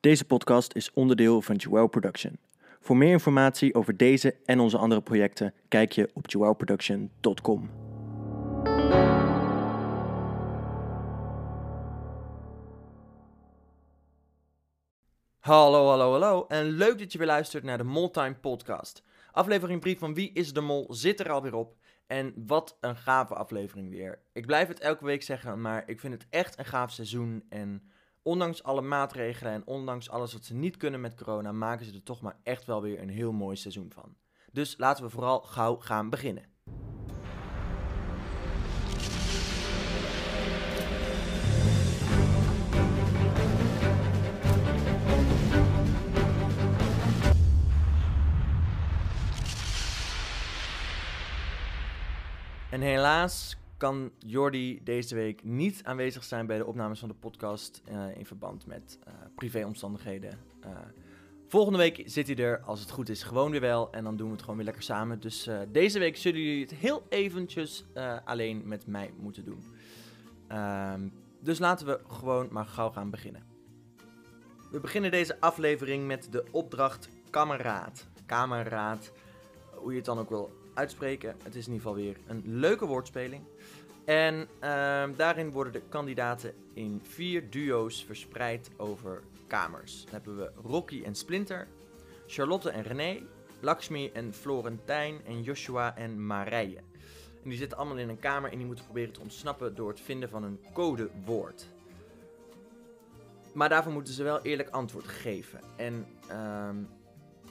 Deze podcast is onderdeel van Joel Production. Voor meer informatie over deze en onze andere projecten kijk je op joelproduction.com. Hallo, hallo, hallo en leuk dat je weer luistert naar de Moltime podcast. Aflevering brief van Wie is de Mol zit er alweer op en wat een gave aflevering weer. Ik blijf het elke week zeggen, maar ik vind het echt een gaaf seizoen en ondanks alle maatregelen en ondanks alles wat ze niet kunnen met corona, maken ze er toch maar echt wel weer een heel mooi seizoen van. Dus laten we vooral gauw gaan beginnen. En helaas kan Jordi deze week niet aanwezig zijn bij de opnames van de podcast eh, in verband met uh, privéomstandigheden. Uh, volgende week zit hij er, als het goed is, gewoon weer wel. En dan doen we het gewoon weer lekker samen. Dus deze week zullen jullie het heel eventjes alleen met mij moeten doen. Ehm, dus laten we gewoon maar gauw gaan beginnen. We beginnen deze aflevering met de opdracht kameraad. Kameraad, hoe je het dan ook wil uitspreken. Het is in ieder geval weer een leuke woordspeling. En uh, daarin worden de kandidaten in vier duo's verspreid over kamers. Dan hebben we Rocky en Splinter, Charlotte en René, Lakshmi en Florentijn en Joshua en Marije. En die zitten allemaal in een kamer en die moeten proberen te ontsnappen door het vinden van een codewoord. Maar daarvoor moeten ze wel eerlijk antwoord geven. En uh,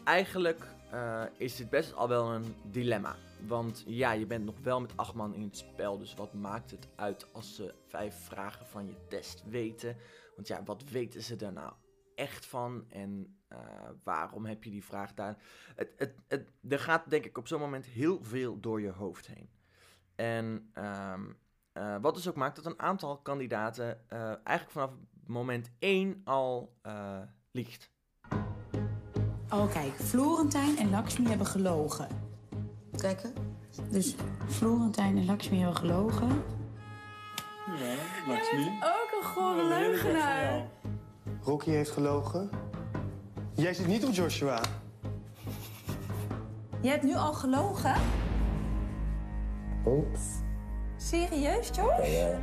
eigenlijk uh, is dit best al wel een dilemma. Want ja, je bent nog wel met acht man in het spel. Dus wat maakt het uit als ze vijf vragen van je test weten? Want ja, wat weten ze er nou echt van? En uh, waarom heb je die vraag daar? Het, het, het, er gaat denk ik op zo'n moment heel veel door je hoofd heen. En um, uh, wat dus ook maakt dat een aantal kandidaten eigenlijk vanaf moment 1 al liegt. Oh kijk, Florentijn en Lakshmi hebben gelogen. Kijken. Dus Florentijn en Lakshmi hebben gelogen. Ja, Lakshmi. Ook een gore leugenaar. Rocky heeft gelogen. Jij zit niet op Joshua. Je hebt nu al gelogen? Oeps. Serieus, Josh? Ja, ja.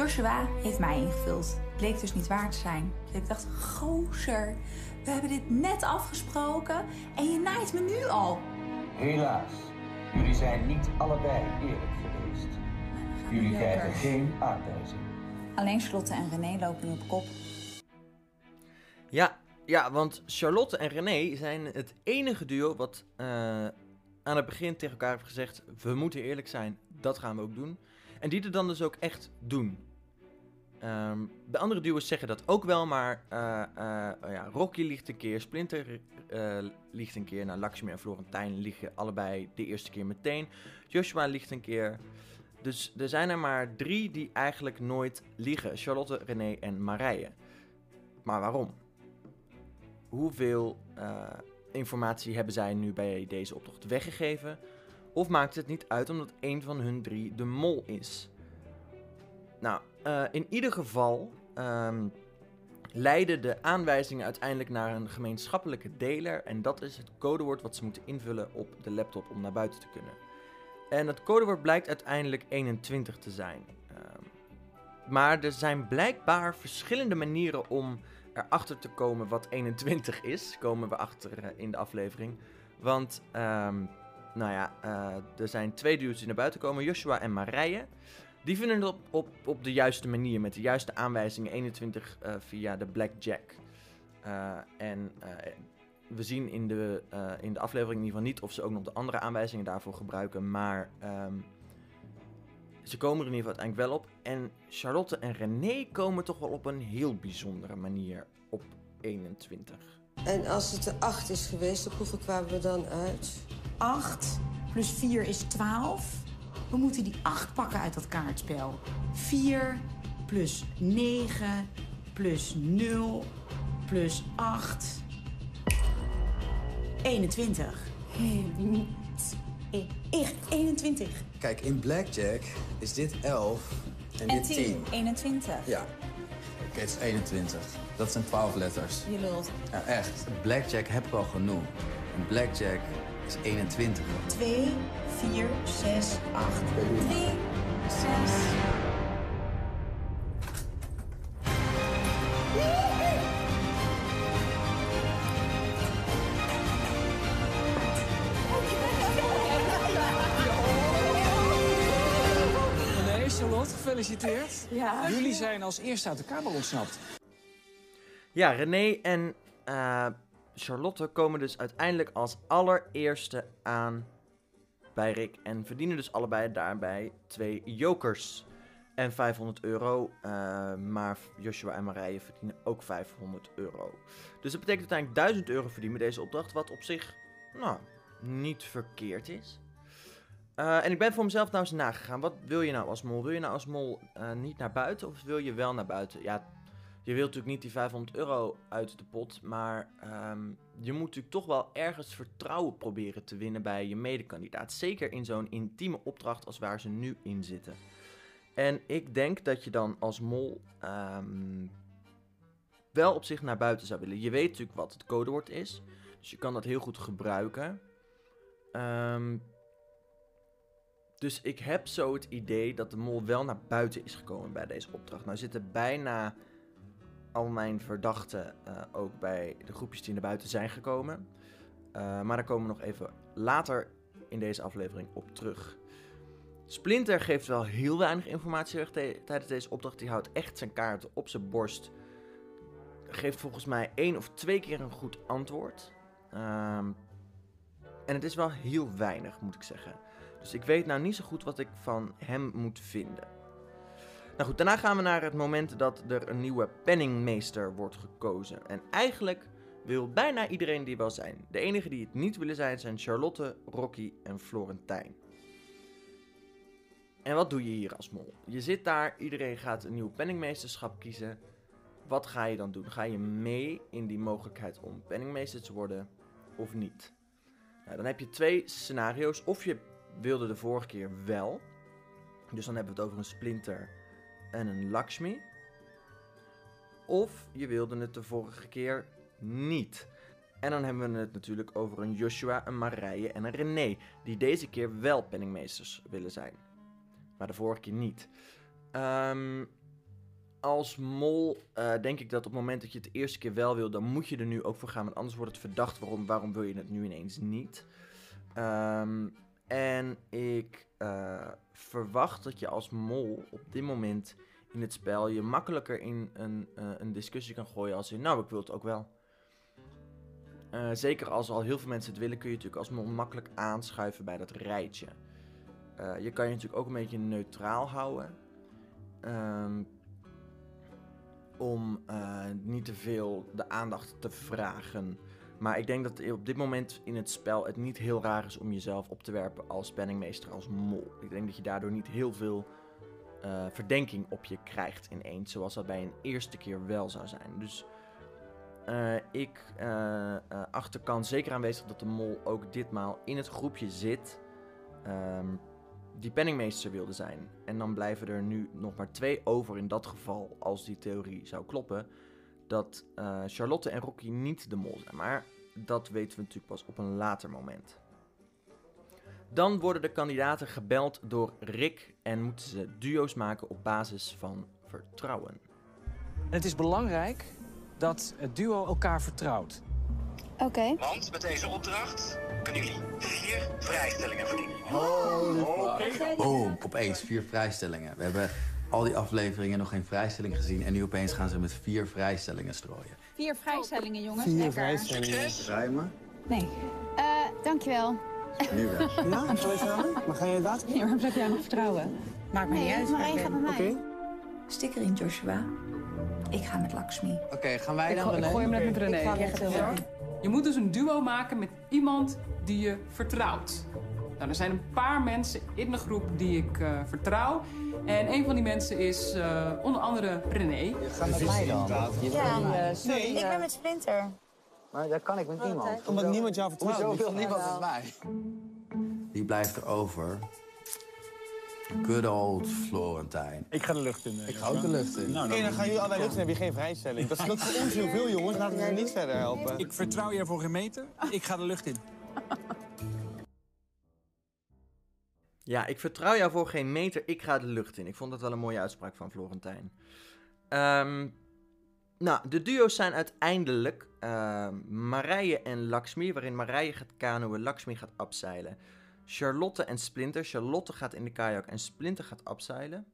Joshua heeft mij ingevuld. Bleek dus niet waar te zijn. Ik dacht, gozer, we hebben dit net afgesproken en je naait me nu al. Helaas, jullie zijn niet allebei eerlijk geweest. Jullie Lekker. krijgen geen aanwijzing. Alleen Charlotte en René lopen nu op kop. Ja, ja, want Charlotte en René zijn het enige duo wat uh, aan het begin tegen elkaar heeft gezegd: we moeten eerlijk zijn, dat gaan we ook doen. En die er dan dus ook echt doen. Um, de andere duo's zeggen dat ook wel, maar uh, uh, ja, Rocky liegt een keer, Splinter uh, liegt een keer. Nou, Lakshmi en Florentijn liegen allebei de eerste keer meteen. Joshua liegt een keer. Dus er zijn er maar drie die eigenlijk nooit liegen. Charlotte, René en Marije. Maar waarom? Hoeveel informatie hebben zij nu bij deze optocht weggegeven? Of maakt het niet uit omdat een van hun drie de mol is? Nou, uh, in ieder geval um, leiden de aanwijzingen uiteindelijk naar een gemeenschappelijke deler. En dat is het codewoord wat ze moeten invullen op de laptop om naar buiten te kunnen. En het codewoord blijkt uiteindelijk 21 te zijn. Um, maar er zijn blijkbaar verschillende manieren om erachter te komen wat 21 is. Komen we achter uh, in de aflevering. Want, um, nou ja, uh, er zijn twee duo's die naar buiten komen: Joshua en Marije. Die vinden het op, op, op de juiste manier, met de juiste aanwijzingen. 21 uh, via de Blackjack. Uh, en uh, we zien in de, in de aflevering in ieder geval niet of ze ook nog de andere aanwijzingen daarvoor gebruiken. Maar um, ze komen er in ieder geval uiteindelijk wel op. En Charlotte en René komen toch wel op een heel bijzondere manier op 21. En als het de 8 is geweest, op hoeveel kwamen we dan uit? 8 plus 4 is 12. We moeten die 8 pakken uit dat kaartspel. 4 plus 9 plus 0 plus 8. 21. Echt 21. Kijk, in Blackjack is dit 11 en, En dit 10. 10. 21. Ja. Oké, het is 21. Dat zijn 12 letters. Je lult. Ja, echt. Blackjack heb ik al genoeg. En blackjack is 21. 2, 4, 6, 8. 3, 6. Nee, Charlotte, gefeliciteerd. Ja. Jullie zijn als eerste uit de kamer ontsnapt. Ja, René en eh, Charlotte komen dus uiteindelijk als allereerste aan bij Rick. En verdienen dus allebei daarbij twee jokers. En 500 euro. eh, maar Joshua en Marije verdienen ook 500 euro. Dus dat betekent uiteindelijk 1000 euro verdienen met deze opdracht. Wat op zich, nou, niet verkeerd is. Eh, en ik ben voor mezelf nou eens nagegaan. Wat wil je nou als mol? Wil je nou als mol eh, niet naar buiten of wil je wel naar buiten? Ja, je wilt natuurlijk niet die 500 euro uit de pot, maar ehm, je moet natuurlijk toch wel ergens vertrouwen proberen te winnen bij je medekandidaat. Zeker in zo'n intieme opdracht als waar ze nu in zitten. En ik denk dat je dan als mol ehm, wel op zich naar buiten zou willen. Je weet natuurlijk wat het codewoord is, dus je kan dat heel goed gebruiken. Ehm, dus ik heb zo het idee dat de mol wel naar buiten is gekomen bij deze opdracht. Nou zitten bijna al mijn verdachten eh, ook bij de groepjes die naar buiten zijn gekomen. Eh, maar daar komen we nog even later in deze aflevering op terug. Splinter geeft wel heel weinig informatie weg tijdens deze opdracht. Die houdt echt zijn kaarten op zijn borst. Geeft volgens mij één of twee keer een goed antwoord. Ehm, en het is wel heel weinig, moet ik zeggen. Dus ik weet nou niet zo goed wat ik van hem moet vinden. Nou goed, daarna gaan we naar het moment dat er een nieuwe penningmeester wordt gekozen. En eigenlijk wil bijna iedereen die wel zijn. De enigen die het niet willen zijn zijn Charlotte, Rocky en Florentijn. En wat doe je hier als mol? Je zit daar, iedereen gaat een nieuw penningmeesterschap kiezen. Wat ga je dan doen? Ga je mee in die mogelijkheid om penningmeester te worden of niet? Nou, dan heb je twee scenario's. Of je wilde de vorige keer wel. Dus dan hebben we het over een Splinter en een Lakshmi. Of je wilde het de vorige keer niet. En dan hebben we het natuurlijk over een Joshua, een Marije en een René. Die deze keer wel penningmeesters willen zijn. Maar de vorige keer niet. Ehm, als mol eh, denk ik dat op het moment dat je het de eerste keer wel wil, dan moet je er nu ook voor gaan. Want anders wordt het verdacht. Waarom, waarom wil je het nu ineens niet? Ehm, en ik eh, verwacht dat je als mol op dit moment in het spel je makkelijker in een, eh, een discussie kan gooien als in, nou, ik wil het ook wel. Eh, zeker als al heel veel mensen het willen, kun je natuurlijk als mol makkelijk aanschuiven bij dat rijtje. Eh, je kan je natuurlijk ook een beetje neutraal houden. Ehm, om niet te veel de aandacht te vragen. Maar ik denk dat op dit moment in het spel het niet heel raar is om jezelf op te werpen als penningmeester, als mol. Ik denk dat je daardoor niet heel veel eh, verdenking op je krijgt ineens, zoals dat bij een eerste keer wel zou zijn. Dus eh, ik eh, eh, acht de kans zeker aanwezig dat de mol ook ditmaal in het groepje zit ehm, die penningmeester wilde zijn. En dan blijven er nu nog maar twee over in dat geval, als die theorie zou kloppen, dat eh, Charlotte en Rocky niet de mol zijn. Maar dat weten we natuurlijk pas op een later moment. Dan worden de kandidaten gebeld door Rick en moeten ze duo's maken op basis van vertrouwen. En het is belangrijk dat het duo elkaar vertrouwt. Oké. Want met deze opdracht kunnen jullie vier vrijstellingen verdienen. Boom, opeens vier vrijstellingen. We hebben al die afleveringen nog geen vrijstelling gezien. En nu opeens gaan ze met vier vrijstellingen strooien. Vier vrijstellingen, jongens. Vier Lekker. vrijstellingen. Ruimen? Nee. Eh, dankjewel. Nu wel. Ja, zal je samen? Maar ga je inderdaad? Nee, waarom zou ik jou nog vertrouwen? Maakt me niet Nee, uit. maar ik één gaat bij mij. Stik erin, Joshua. Ik ga met Lakshmi. Oké, gaan wij dan Ik gooi hem net met René. Jij gaat heel erg. Je moet dus een duo maken met iemand die je vertrouwt. Nou, er zijn een paar mensen in de groep die ik eh, vertrouw. En een van die mensen is eh, onder andere René. Ga met mij dan. Ja, sorry. Ik ben met Splinter. Maar dat kan ik met niemand. Omdat niemand jou vertrouwt. Hoezo wil niemand met mij? Die blijft er over. Good old Florentijn. Ik ga de lucht in. Ik ga ook de lucht in. Nou, Oké, dan gaan jullie allebei lucht en heb je geen vrijstelling. Dat lukt voor ons heel veel, jongens. Laten we jullie niet verder helpen. Ik vertrouw je voor geen meter. Ik ga de lucht in. Ja, ik vertrouw jou voor geen meter, ik ga de lucht in. Ik vond dat wel een mooie uitspraak van Florentijn. Ehm, nou, de duo's zijn uiteindelijk ehm, Marije en Lakshmi, waarin Marije gaat kanoën, Lakshmi gaat abseilen. Charlotte en Splinter, Charlotte gaat in de kajak en Splinter gaat abseilen.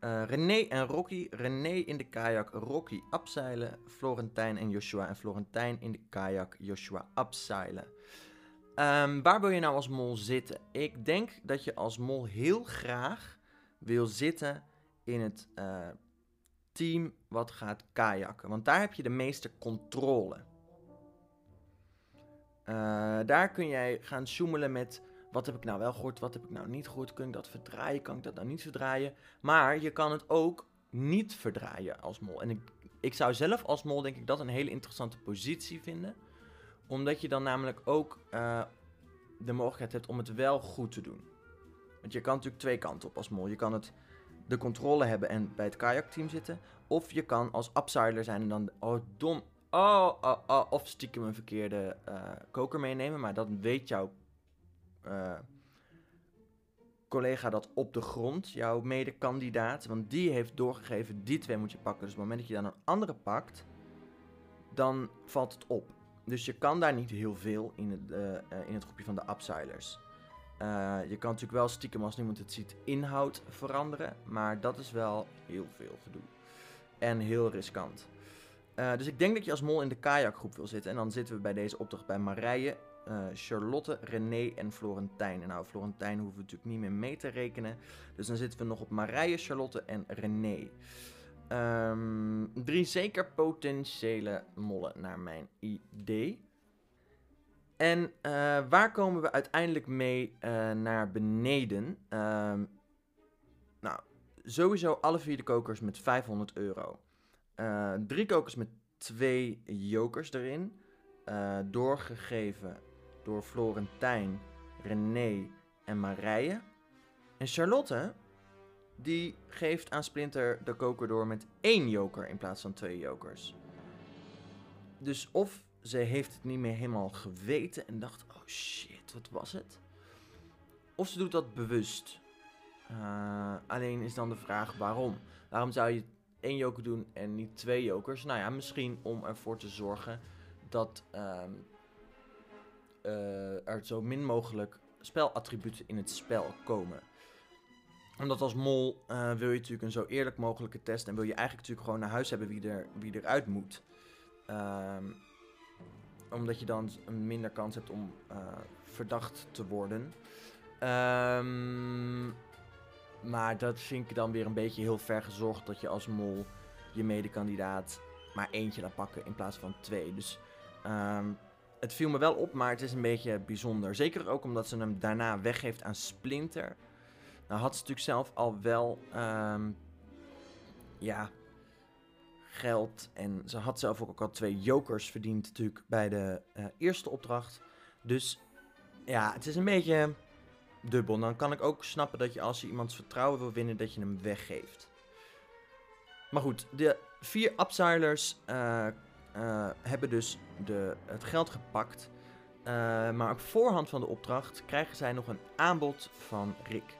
Eh René en Rocky, René in de kajak, Rocky abseilen. Florentijn en Joshua en Florentijn in de kajak, Joshua abseilen. Ehm, waar wil je nou als mol zitten? Ik denk dat je als mol heel graag wil zitten in het eh, team wat gaat kajakken. Want daar heb je de meeste controle. Eh, daar kun jij gaan zoemelen met wat heb ik nou wel gehoord, wat heb ik nou niet gehoord. Kun ik dat verdraaien, kan ik dat nou niet verdraaien? Maar je kan het ook niet verdraaien als mol. En ik, ik zou zelf als mol denk ik dat een hele interessante positie vinden omdat je dan namelijk ook eh, de mogelijkheid hebt om het wel goed te doen. Want je kan natuurlijk twee kanten op als mol. Je kan het de controle hebben en bij het kajakteam zitten. Of je kan als upsider zijn en dan, oh dom, oh, oh, oh of stiekem een verkeerde eh, koker meenemen. Maar dan weet jouw eh, collega dat op de grond, jouw medekandidaat. Want die heeft doorgegeven, die twee moet je pakken. Dus op het moment dat je dan een andere pakt, dan valt het op. Dus je kan daar niet heel veel in het, eh, eh, in het groepje van de upsilers. Eh, je kan natuurlijk wel stiekem als niemand het ziet inhoud veranderen. Maar dat is wel heel veel gedoe. En heel riskant. Dus ik denk dat je als mol in de kajakgroep wil zitten. En dan zitten we bij deze opdracht bij Marije, Charlotte, René en Florentijn. En nou, Florentijn hoeven we natuurlijk niet meer mee te rekenen. Dus dan zitten we nog op Marije, Charlotte en René. Ehm, drie zeker potentiële mollen, naar mijn idee. En eh, waar komen we uiteindelijk mee eh, naar beneden? Ehm, nou, sowieso alle vier de kokers met 500 euro. Eh, drie kokers met twee jokers erin. doorgegeven door Florentijn, René en Marije. En Charlotte, die geeft aan Splinter de koker door met één joker in plaats van twee jokers. Dus of ze heeft het niet meer helemaal geweten en dacht, oh shit, wat was het? Of ze doet dat bewust. Eh, alleen is dan de vraag waarom. Waarom zou je één joker doen en niet twee jokers? Nou ja, misschien om ervoor te zorgen dat ehm, eh, er zo min mogelijk spelattributen in het spel komen. Omdat als mol eh, wil je natuurlijk een zo eerlijk mogelijke test en wil je eigenlijk natuurlijk gewoon naar huis hebben wie, er, wie eruit moet. Ehm, omdat je dan een minder kans hebt om eh, verdacht te worden. Ehm, maar dat vind ik dan weer een beetje heel ver gezorgd dat je als mol je medekandidaat maar eentje laat pakken in plaats van twee. Dus ehm, het viel me wel op, maar het is een beetje bijzonder. Zeker ook omdat ze hem daarna weggeeft aan Splinter. Nou had ze natuurlijk zelf al wel ehm, ja, geld. En ze had zelf ook al twee jokers verdiend natuurlijk bij de eh, eerste opdracht. Dus ja, het is een beetje dubbel. Dan kan ik ook snappen dat je als je iemands vertrouwen wil winnen, dat je hem weggeeft. Maar goed, de vier upsilers eh, eh, hebben dus de, het geld gepakt. Maar op voorhand van de opdracht krijgen zij nog een aanbod van Rick.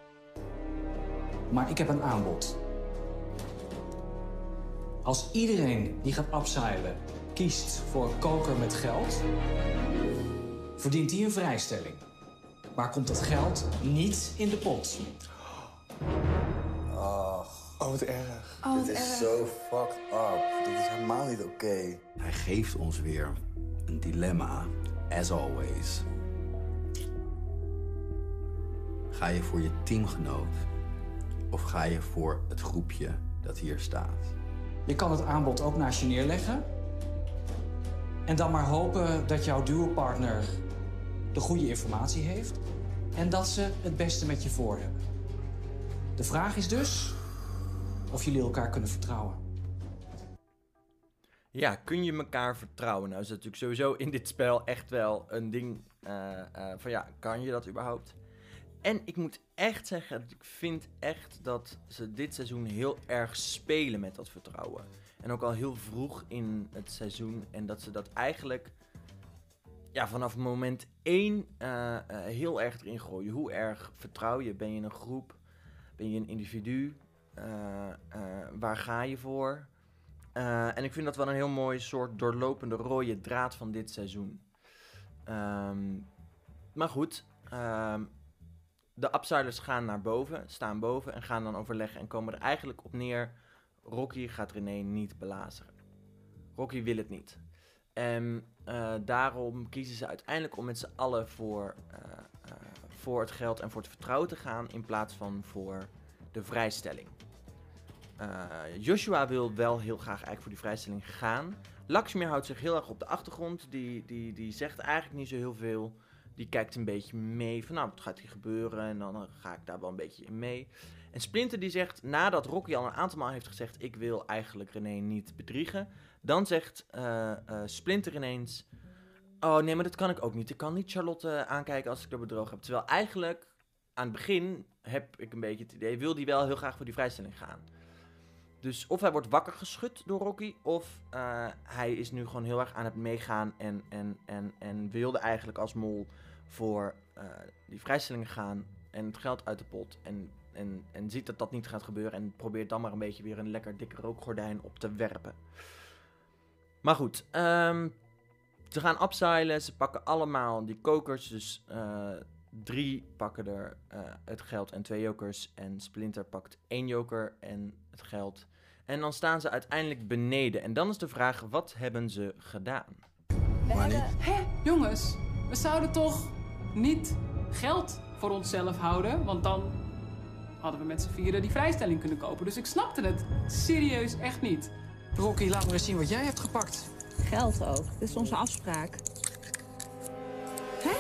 Maar ik heb een aanbod. Als iedereen die gaat upseilen kiest voor een koker met geld, verdient hij een vrijstelling. Maar komt dat geld niet in de pot. Oh, Oh, wat erg. Oh, wat dit is erg. zo fucked up. Dit is helemaal niet oké. Hij geeft ons weer een dilemma, as always. Ga je voor je teamgenoot of ga je voor het groepje dat hier staat? Je kan het aanbod ook naast je neerleggen. En dan maar hopen dat jouw duopartner de goede informatie heeft. En dat ze het beste met je voor hebben. De vraag is dus of jullie elkaar kunnen vertrouwen. Ja, kun je elkaar vertrouwen? Nou is dat natuurlijk sowieso in dit spel echt wel een ding eh, eh, van ja, kan je dat überhaupt? En ik moet echt zeggen, ik vind echt dat ze dit seizoen heel erg spelen met dat vertrouwen. En ook al heel vroeg in het seizoen. En dat ze dat eigenlijk ja, vanaf moment één eh, eh, heel erg erin gooien. Hoe erg vertrouw je? Ben je een groep? Ben je een individu? Eh, waar ga je voor? en ik vind dat wel een heel mooi soort doorlopende rode draad van dit seizoen. Ehm, maar goed, ehm, de upsiders gaan naar boven, staan boven en gaan dan overleggen en komen er eigenlijk op neer. Rocky gaat René niet belazeren. Rocky wil het niet. En uh, daarom kiezen ze uiteindelijk om met z'n allen voor, uh, uh, voor het geld en voor het vertrouwen te gaan in plaats van voor de vrijstelling. Joshua wil wel heel graag eigenlijk voor die vrijstelling gaan. Lakshmi houdt zich heel erg op de achtergrond. Die, die, die zegt eigenlijk niet zo heel veel. Die kijkt een beetje mee van nou, wat gaat hier gebeuren? En dan ga ik daar wel een beetje in mee. En Splinter die zegt, nadat Rocky al een aantal maal heeft gezegd... ik wil eigenlijk René niet bedriegen... dan zegt uh, uh, Splinter ineens... oh nee, maar dat kan ik ook niet. Ik kan niet Charlotte aankijken als ik er bedrogen heb. Terwijl eigenlijk, aan het begin heb ik een beetje het idee... wil die wel heel graag voor die vrijstelling gaan. Dus of hij wordt wakker geschud door Rocky... of uh, hij is nu gewoon heel erg aan het meegaan... en, en, en, en wilde eigenlijk als mol voor die vrijstellingen gaan... en het geld uit de pot... en en, en ziet dat dat niet gaat gebeuren en probeert dan maar een beetje weer een lekker dikke rookgordijn op te werpen. Maar goed, um, ze gaan upsilen, ze pakken allemaal die kokers, dus uh, drie pakken er het geld en twee jokers en Splinter pakt één joker en het geld. En dan staan ze uiteindelijk beneden en dan is de vraag, wat hebben ze gedaan? Hé, jongens, we zouden toch niet geld voor onszelf houden, want dan hadden we met z'n vieren die vrijstelling kunnen kopen. Dus ik snapte het serieus echt niet. Rocky, laat me eens zien wat jij hebt gepakt. Geld ook. Dit is onze afspraak. Hè?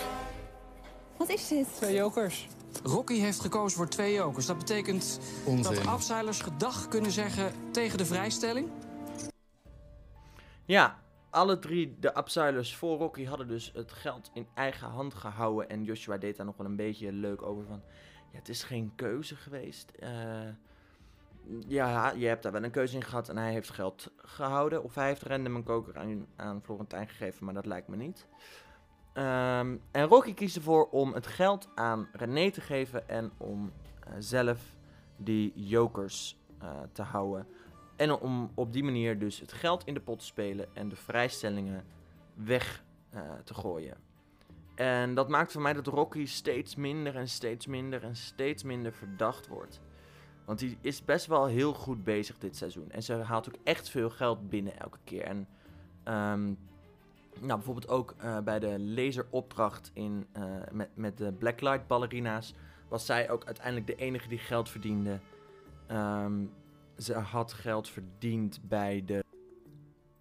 Wat is dit? Twee jokers. Rocky heeft gekozen voor twee jokers. Dat betekent Onzin. dat de afzeilers gedag kunnen zeggen tegen de vrijstelling? Ja, alle drie de upsilers voor Rocky hadden dus het geld in eigen hand gehouden. En Joshua deed daar nog wel een beetje leuk over van ja, het is geen keuze geweest. Uh, ja, je hebt daar wel een keuze in gehad en hij heeft geld gehouden. Of hij heeft random een koker aan, aan Florentijn gegeven, maar dat lijkt me niet. Um, en Rocky kiest ervoor om het geld aan René te geven en om uh, zelf die jokers uh, te houden. En om op die manier dus het geld in de pot te spelen en de vrijstellingen weg te gooien. En dat maakt voor mij dat Rocky steeds minder en steeds minder en steeds minder verdacht wordt. Want hij is best wel heel goed bezig dit seizoen. En ze haalt ook echt veel geld binnen elke keer. En um, nou, bijvoorbeeld ook uh, bij de laseropdracht in, uh, met, met de Blacklight ballerina's was zij ook uiteindelijk de enige die geld verdiende. Um, ze had geld verdiend bij de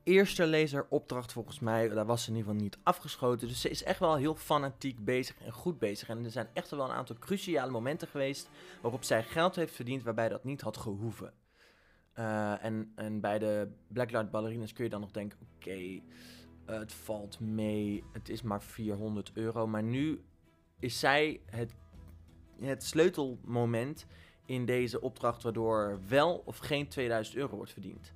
eerste laseropdracht volgens mij, daar was ze in ieder geval niet afgeschoten. Dus ze is echt wel heel fanatiek bezig en goed bezig. En er zijn echt wel een aantal cruciale momenten geweest waarop zij geld heeft verdiend waarbij dat niet had gehoeven. Uh, en, en bij de Blacklight ballerinas kun je dan nog denken, oké, okay, het valt mee, het is maar 400 euro. Maar nu is zij het, het sleutelmoment in deze opdracht waardoor wel of geen 2000 euro wordt verdiend.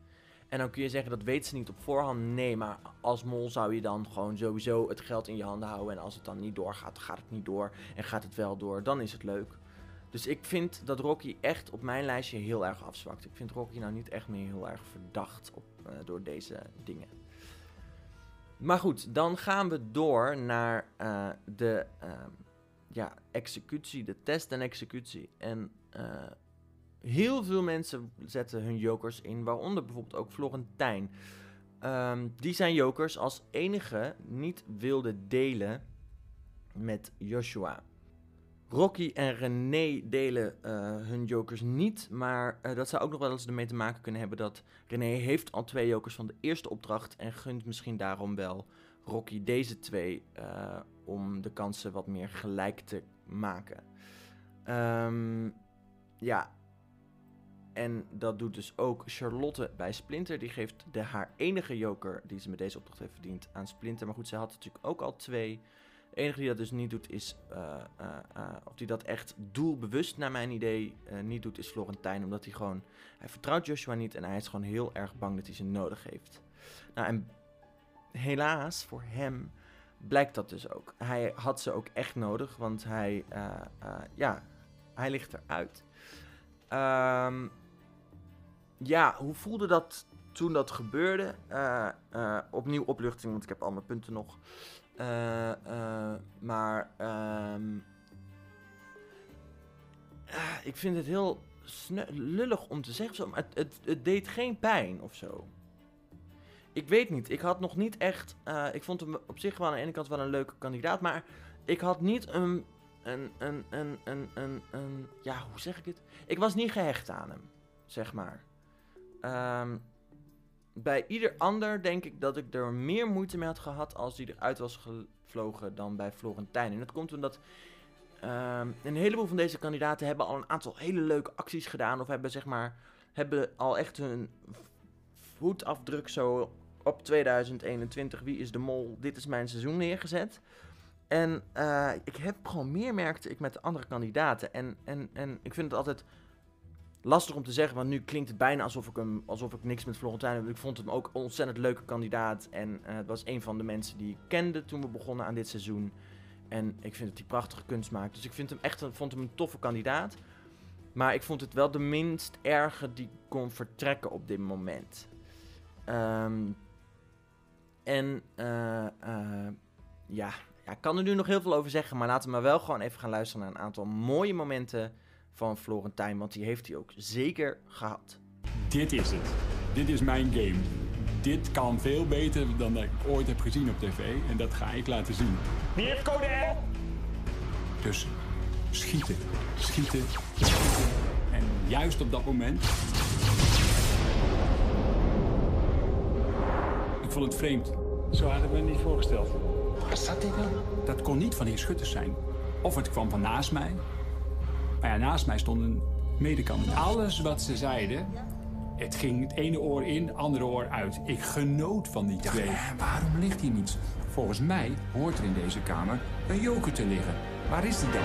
En dan kun je zeggen dat weet ze niet op voorhand. Nee, maar als mol zou je dan gewoon sowieso het geld in je handen houden. En als het dan niet doorgaat, gaat het niet door. En gaat het wel door, dan is het leuk. Dus ik vind dat Rocky echt op mijn lijstje heel erg afzwakt. Ik vind Rocky nou niet echt meer heel erg verdacht op, uh, door deze dingen. Maar goed, dan gaan we door naar uh, de uh, ja, executie, de test en executie. En Heel veel mensen zetten hun jokers in, waaronder bijvoorbeeld ook Florentijn. Um, die zijn jokers als enige niet wilde delen met Joshua. Rocky en René delen uh, hun jokers niet, maar uh, dat zou ook nog wel eens ermee te maken kunnen hebben dat René heeft al twee jokers van de eerste opdracht en gunt misschien daarom wel Rocky deze twee uh, om de kansen wat meer gelijk te maken. Um, ja, en dat doet dus ook Charlotte bij Splinter. Die geeft de, haar enige joker die ze met deze opdracht heeft verdiend aan Splinter. Maar goed, ze had natuurlijk ook al twee. De enige die dat dus niet doet is, eh, of die dat echt doelbewust naar mijn idee niet doet, is Florentijn. Omdat hij gewoon, hij vertrouwt Joshua niet en hij is gewoon heel erg bang dat hij ze nodig heeft. Nou, en helaas voor hem blijkt dat dus ook. Hij had ze ook echt nodig, want hij, ja, hij ligt eruit. Ehm, ja, hoe voelde dat toen dat gebeurde? Opnieuw opluchting, want ik heb al mijn punten nog. Eh, maar ehm, ah, ik vind het heel lullig om te zeggen, zo, maar het, het, deed geen pijn of zo. Ik weet niet, ik had nog niet echt. eh, ik vond hem op zich wel aan de ene kant wel een leuke kandidaat, maar ik had niet een. Een, een, een, een, een, ja, hoe zeg ik het? Ik was niet gehecht aan hem, zeg maar. Ehm, bij ieder ander denk ik dat ik er meer moeite mee had gehad als hij eruit was gevlogen dan bij Florentijn. En dat komt omdat ehm, een heleboel van deze kandidaten hebben al een aantal hele leuke acties gedaan. Of hebben zeg maar, hebben al echt hun voetafdruk zo op 2021. Wie is de mol? Dit is mijn seizoen neergezet. En eh, ik heb gewoon meer merkte ik met de andere kandidaten. En, en, en ik vind het altijd lastig om te zeggen, want nu klinkt het bijna alsof ik, hem, alsof ik niks met Florentijn heb. Ik vond hem ook een ontzettend leuke kandidaat. En eh, het was een van de mensen die ik kende toen we begonnen aan dit seizoen. En ik vind dat hij prachtige kunst maakt. Dus ik vind hem echt vond hem een toffe kandidaat. Maar ik vond het wel de minst erge die kon vertrekken op dit moment. Ehm, en eh, ja, ja, ik kan er nu nog heel veel over zeggen. Maar laten we maar wel gewoon even gaan luisteren naar een aantal mooie momenten van Florentijn. Want die heeft hij ook zeker gehad. Dit is het. Dit is mijn game. Dit kan veel beter dan dat ik ooit heb gezien op tv. En dat ga ik laten zien. Wie heeft code L? Dus schieten, schieten, schieten. En juist op dat moment... Ik vond het vreemd. Zo had ik me niet voorgesteld. Wat zat dit dan? Dat kon niet van heer Schutters zijn. Of het kwam van naast mij. Maar ja, naast mij stond een medekant. Alles wat ze zeiden, het ging het ene oor in, het andere oor uit. Ik genoot van die twee. waarom ligt hier niets? Volgens mij hoort er in deze kamer een joker te liggen. Waar is die dan?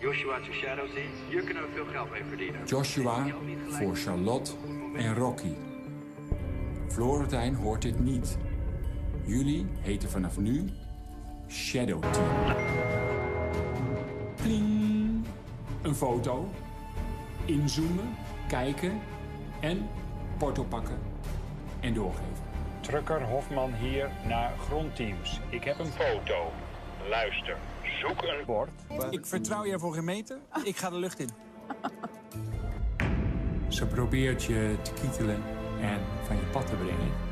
Joshua to Shadow zien. Hier kunnen we veel geld mee verdienen. Joshua voor Charlotte en Rocky. Florentijn hoort dit niet. Jullie heten vanaf nu Shadow Team. Pling. Een foto. Inzoomen, kijken en porto pakken en doorgeven. Trucker Hofman hier naar grondteams. Ik heb een foto. Luister, zoek een bord. Ik vertrouw je voor geen meter. Ik ga de lucht in. Ze probeert je te kietelen en van je pad te brengen.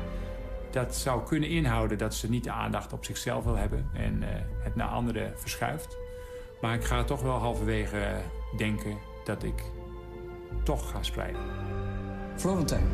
Dat zou kunnen inhouden dat ze niet de aandacht op zichzelf wil hebben en eh, het naar anderen verschuift. Maar ik ga toch wel halverwege denken dat ik toch ga spreiden. Florentijn.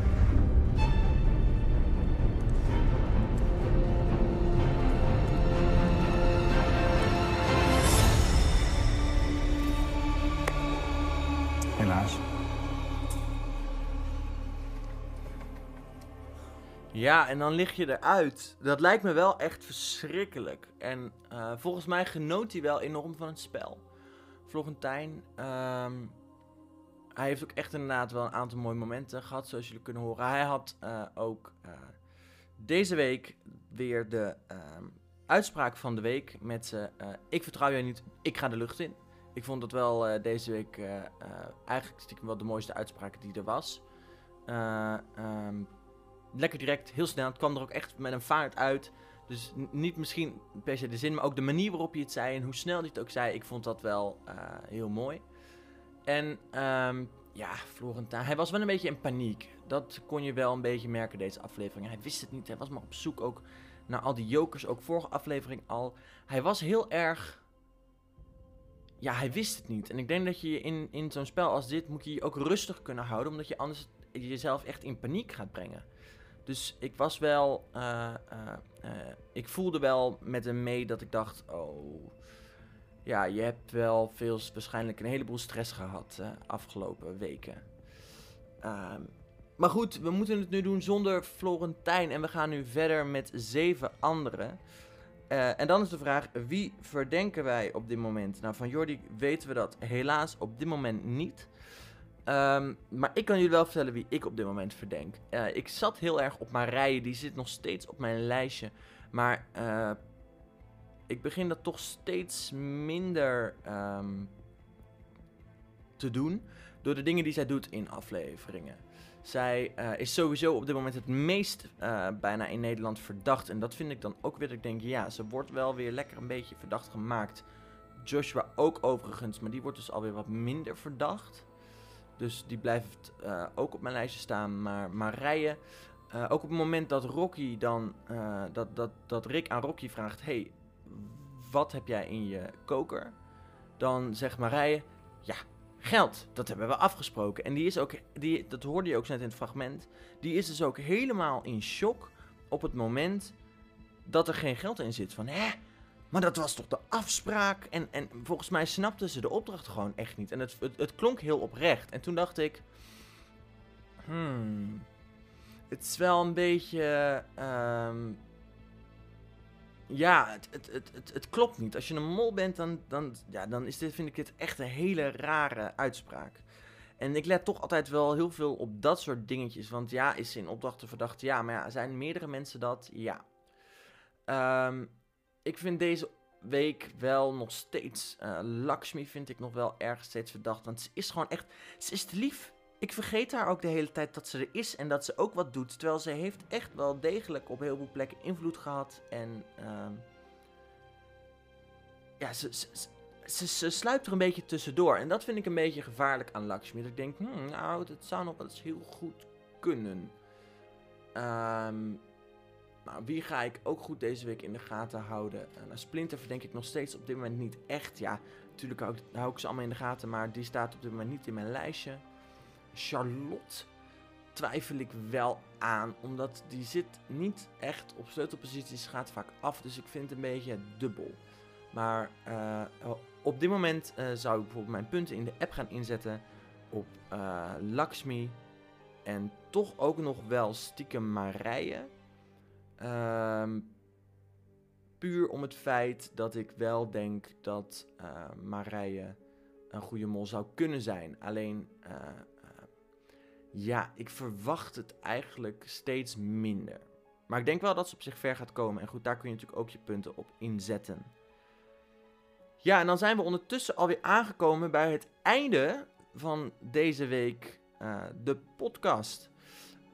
Ja, en dan lig je eruit. Dat lijkt me wel echt verschrikkelijk. En eh, volgens mij genoot hij wel enorm van het spel. Florentijn, ehm, hij heeft ook echt inderdaad wel een aantal mooie momenten gehad, zoals jullie kunnen horen. Hij had eh, ook eh, deze week weer de ehm, uitspraak van de week met ik vertrouw je niet, ik ga de lucht in. Ik vond dat wel deze week eigenlijk stiekem wel de mooiste uitspraak die er was. Eh, ehm, lekker direct, heel snel. Het kwam er ook echt met een vaart uit. Dus niet misschien per se de zin, maar ook de manier waarop je het zei en hoe snel hij het ook zei. Ik vond dat wel eh, heel mooi. En ehm, ja, Florentijn, hij was wel een beetje in paniek. Dat kon je wel een beetje merken deze aflevering. Hij wist het niet, hij was maar op zoek ook naar al die jokers. Ook vorige aflevering al. Hij was heel erg... Ja, hij wist het niet. En ik denk dat je in, in zo'n spel als dit moet je je ook rustig kunnen houden. Omdat je anders jezelf echt in paniek gaat brengen. Dus ik was wel. eh, eh, eh, ik voelde wel met hem mee dat ik dacht: oh. Ja, je hebt wel veel, waarschijnlijk een heleboel stress gehad uh, afgelopen weken. Uh, maar goed, we moeten het nu doen zonder Florentijn. En we gaan nu verder met zeven anderen. En dan is de vraag, wie verdenken wij op dit moment? Nou, van Jordi weten we dat helaas op dit moment niet. Ehm, maar ik kan jullie wel vertellen wie ik op dit moment verdenk. Eh, ik zat heel erg op Marije, die zit nog steeds op mijn lijstje. Maar eh, ik begin dat toch steeds minder ehm, te doen. Door de dingen die zij doet in afleveringen. Zij eh, is sowieso op dit moment het meest bijna in Nederland verdacht. En dat vind ik dan ook weer dat ik denk, ja, ze wordt wel weer lekker een beetje verdacht gemaakt. Joshua ook overigens, maar die wordt dus alweer wat minder verdacht. Dus die blijft uh, ook op mijn lijstje staan. Maar Marije, ook op het moment dat Rocky dan, dat, dat, dat Rick aan Rocky vraagt, hey, wat heb jij in je koker? Dan zegt Marije, ja, Geld, dat hebben we afgesproken. En die is ook, die, dat hoorde je ook net in het fragment. Die is dus ook helemaal in shock op het moment dat er geen geld in zit. Van hè, maar dat was toch de afspraak? En, en volgens mij snapten ze de opdracht gewoon echt niet. En het, het, klonk heel oprecht. En toen dacht ik. Hmm. Het is wel een beetje. Um, ja, het, het, het, het, klopt niet. Als je een mol bent, dan, dan, ja, dan is dit, vind ik dit echt een hele rare uitspraak. En ik let toch altijd wel heel veel op dat soort dingetjes. Want ja, is in opdrachten verdacht? Ja, maar ja, zijn meerdere mensen dat? Ja. Um, ik vind deze week wel nog steeds... Uh, Lakshmi vind ik nog wel erg steeds verdacht. Want ze is gewoon echt... Ze is te lief. Ik vergeet haar ook de hele tijd dat ze er is en dat ze ook wat doet. Terwijl ze heeft echt wel degelijk op heel veel plekken invloed gehad. En uh, ja, ze, ze, sluipt er een beetje tussendoor. En dat vind ik een beetje gevaarlijk aan Lakshmi. Dat ik denk, hmm, nou, dat zou nog wel eens heel goed kunnen. Um, nou, wie ga ik ook goed deze week in de gaten houden? Uh, nou, Splinter verdenk ik nog steeds op dit moment niet echt. Ja, natuurlijk hou ik, hou ik ze allemaal in de gaten, maar die staat op dit moment niet in mijn lijstje. Charlotte twijfel ik wel aan, omdat die zit niet echt op sleutelposities, gaat vaak af, dus ik vind het een beetje dubbel. Maar uh, op dit moment uh, zou ik bijvoorbeeld mijn punten in de app gaan inzetten op uh, Lakshmi en toch ook nog wel stiekem Marije. Ehm, puur om het feit dat ik wel denk dat Marije een goede mol zou kunnen zijn. Alleen ja, ik verwacht het eigenlijk steeds minder. Maar ik denk wel dat ze op zich ver gaat komen. En goed, daar kun je natuurlijk ook je punten op inzetten. Ja, en dan zijn we ondertussen alweer aangekomen bij het einde van deze week. Uh, de podcast.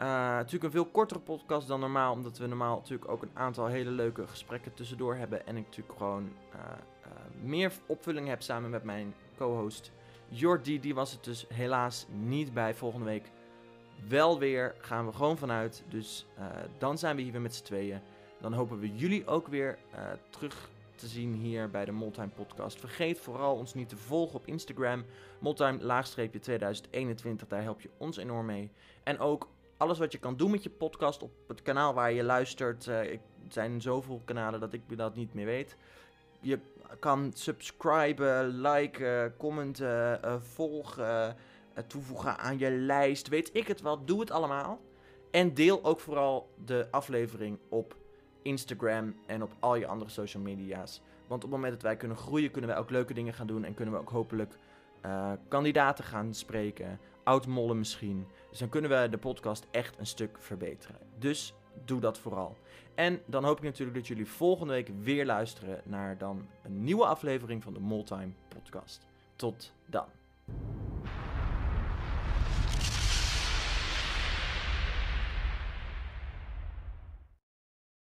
Uh, natuurlijk een veel kortere podcast dan normaal. Omdat we normaal natuurlijk ook een aantal hele leuke gesprekken tussendoor hebben. En ik natuurlijk gewoon uh, meer opvulling heb samen met mijn co-host Jordi. Die was het dus helaas niet bij volgende week wel weer, gaan we gewoon vanuit. Dus dan zijn we hier weer met z'n tweeën. Dan hopen we jullie ook weer terug te zien hier bij de Moltime Podcast. Vergeet vooral ons niet te volgen op Instagram. Moltime-2021, daar help je ons enorm mee. En ook alles wat je kan doen met je podcast op het kanaal waar je luistert. Uh, er zijn zoveel kanalen dat ik dat niet meer weet. Je kan subscriben, liken, commenten, volgen toevoegen aan je lijst, weet ik het wel. Doe het allemaal. En deel ook vooral de aflevering op Instagram en op al je andere social media's. Want op het moment dat wij kunnen groeien, kunnen wij ook leuke dingen gaan doen. En kunnen we ook hopelijk uh, kandidaten gaan spreken. Oud-mollen misschien. Dus dan kunnen we de podcast echt een stuk verbeteren. Dus doe dat vooral. En dan hoop ik natuurlijk dat jullie volgende week weer luisteren naar dan een nieuwe aflevering van de Moltime podcast. Tot dan.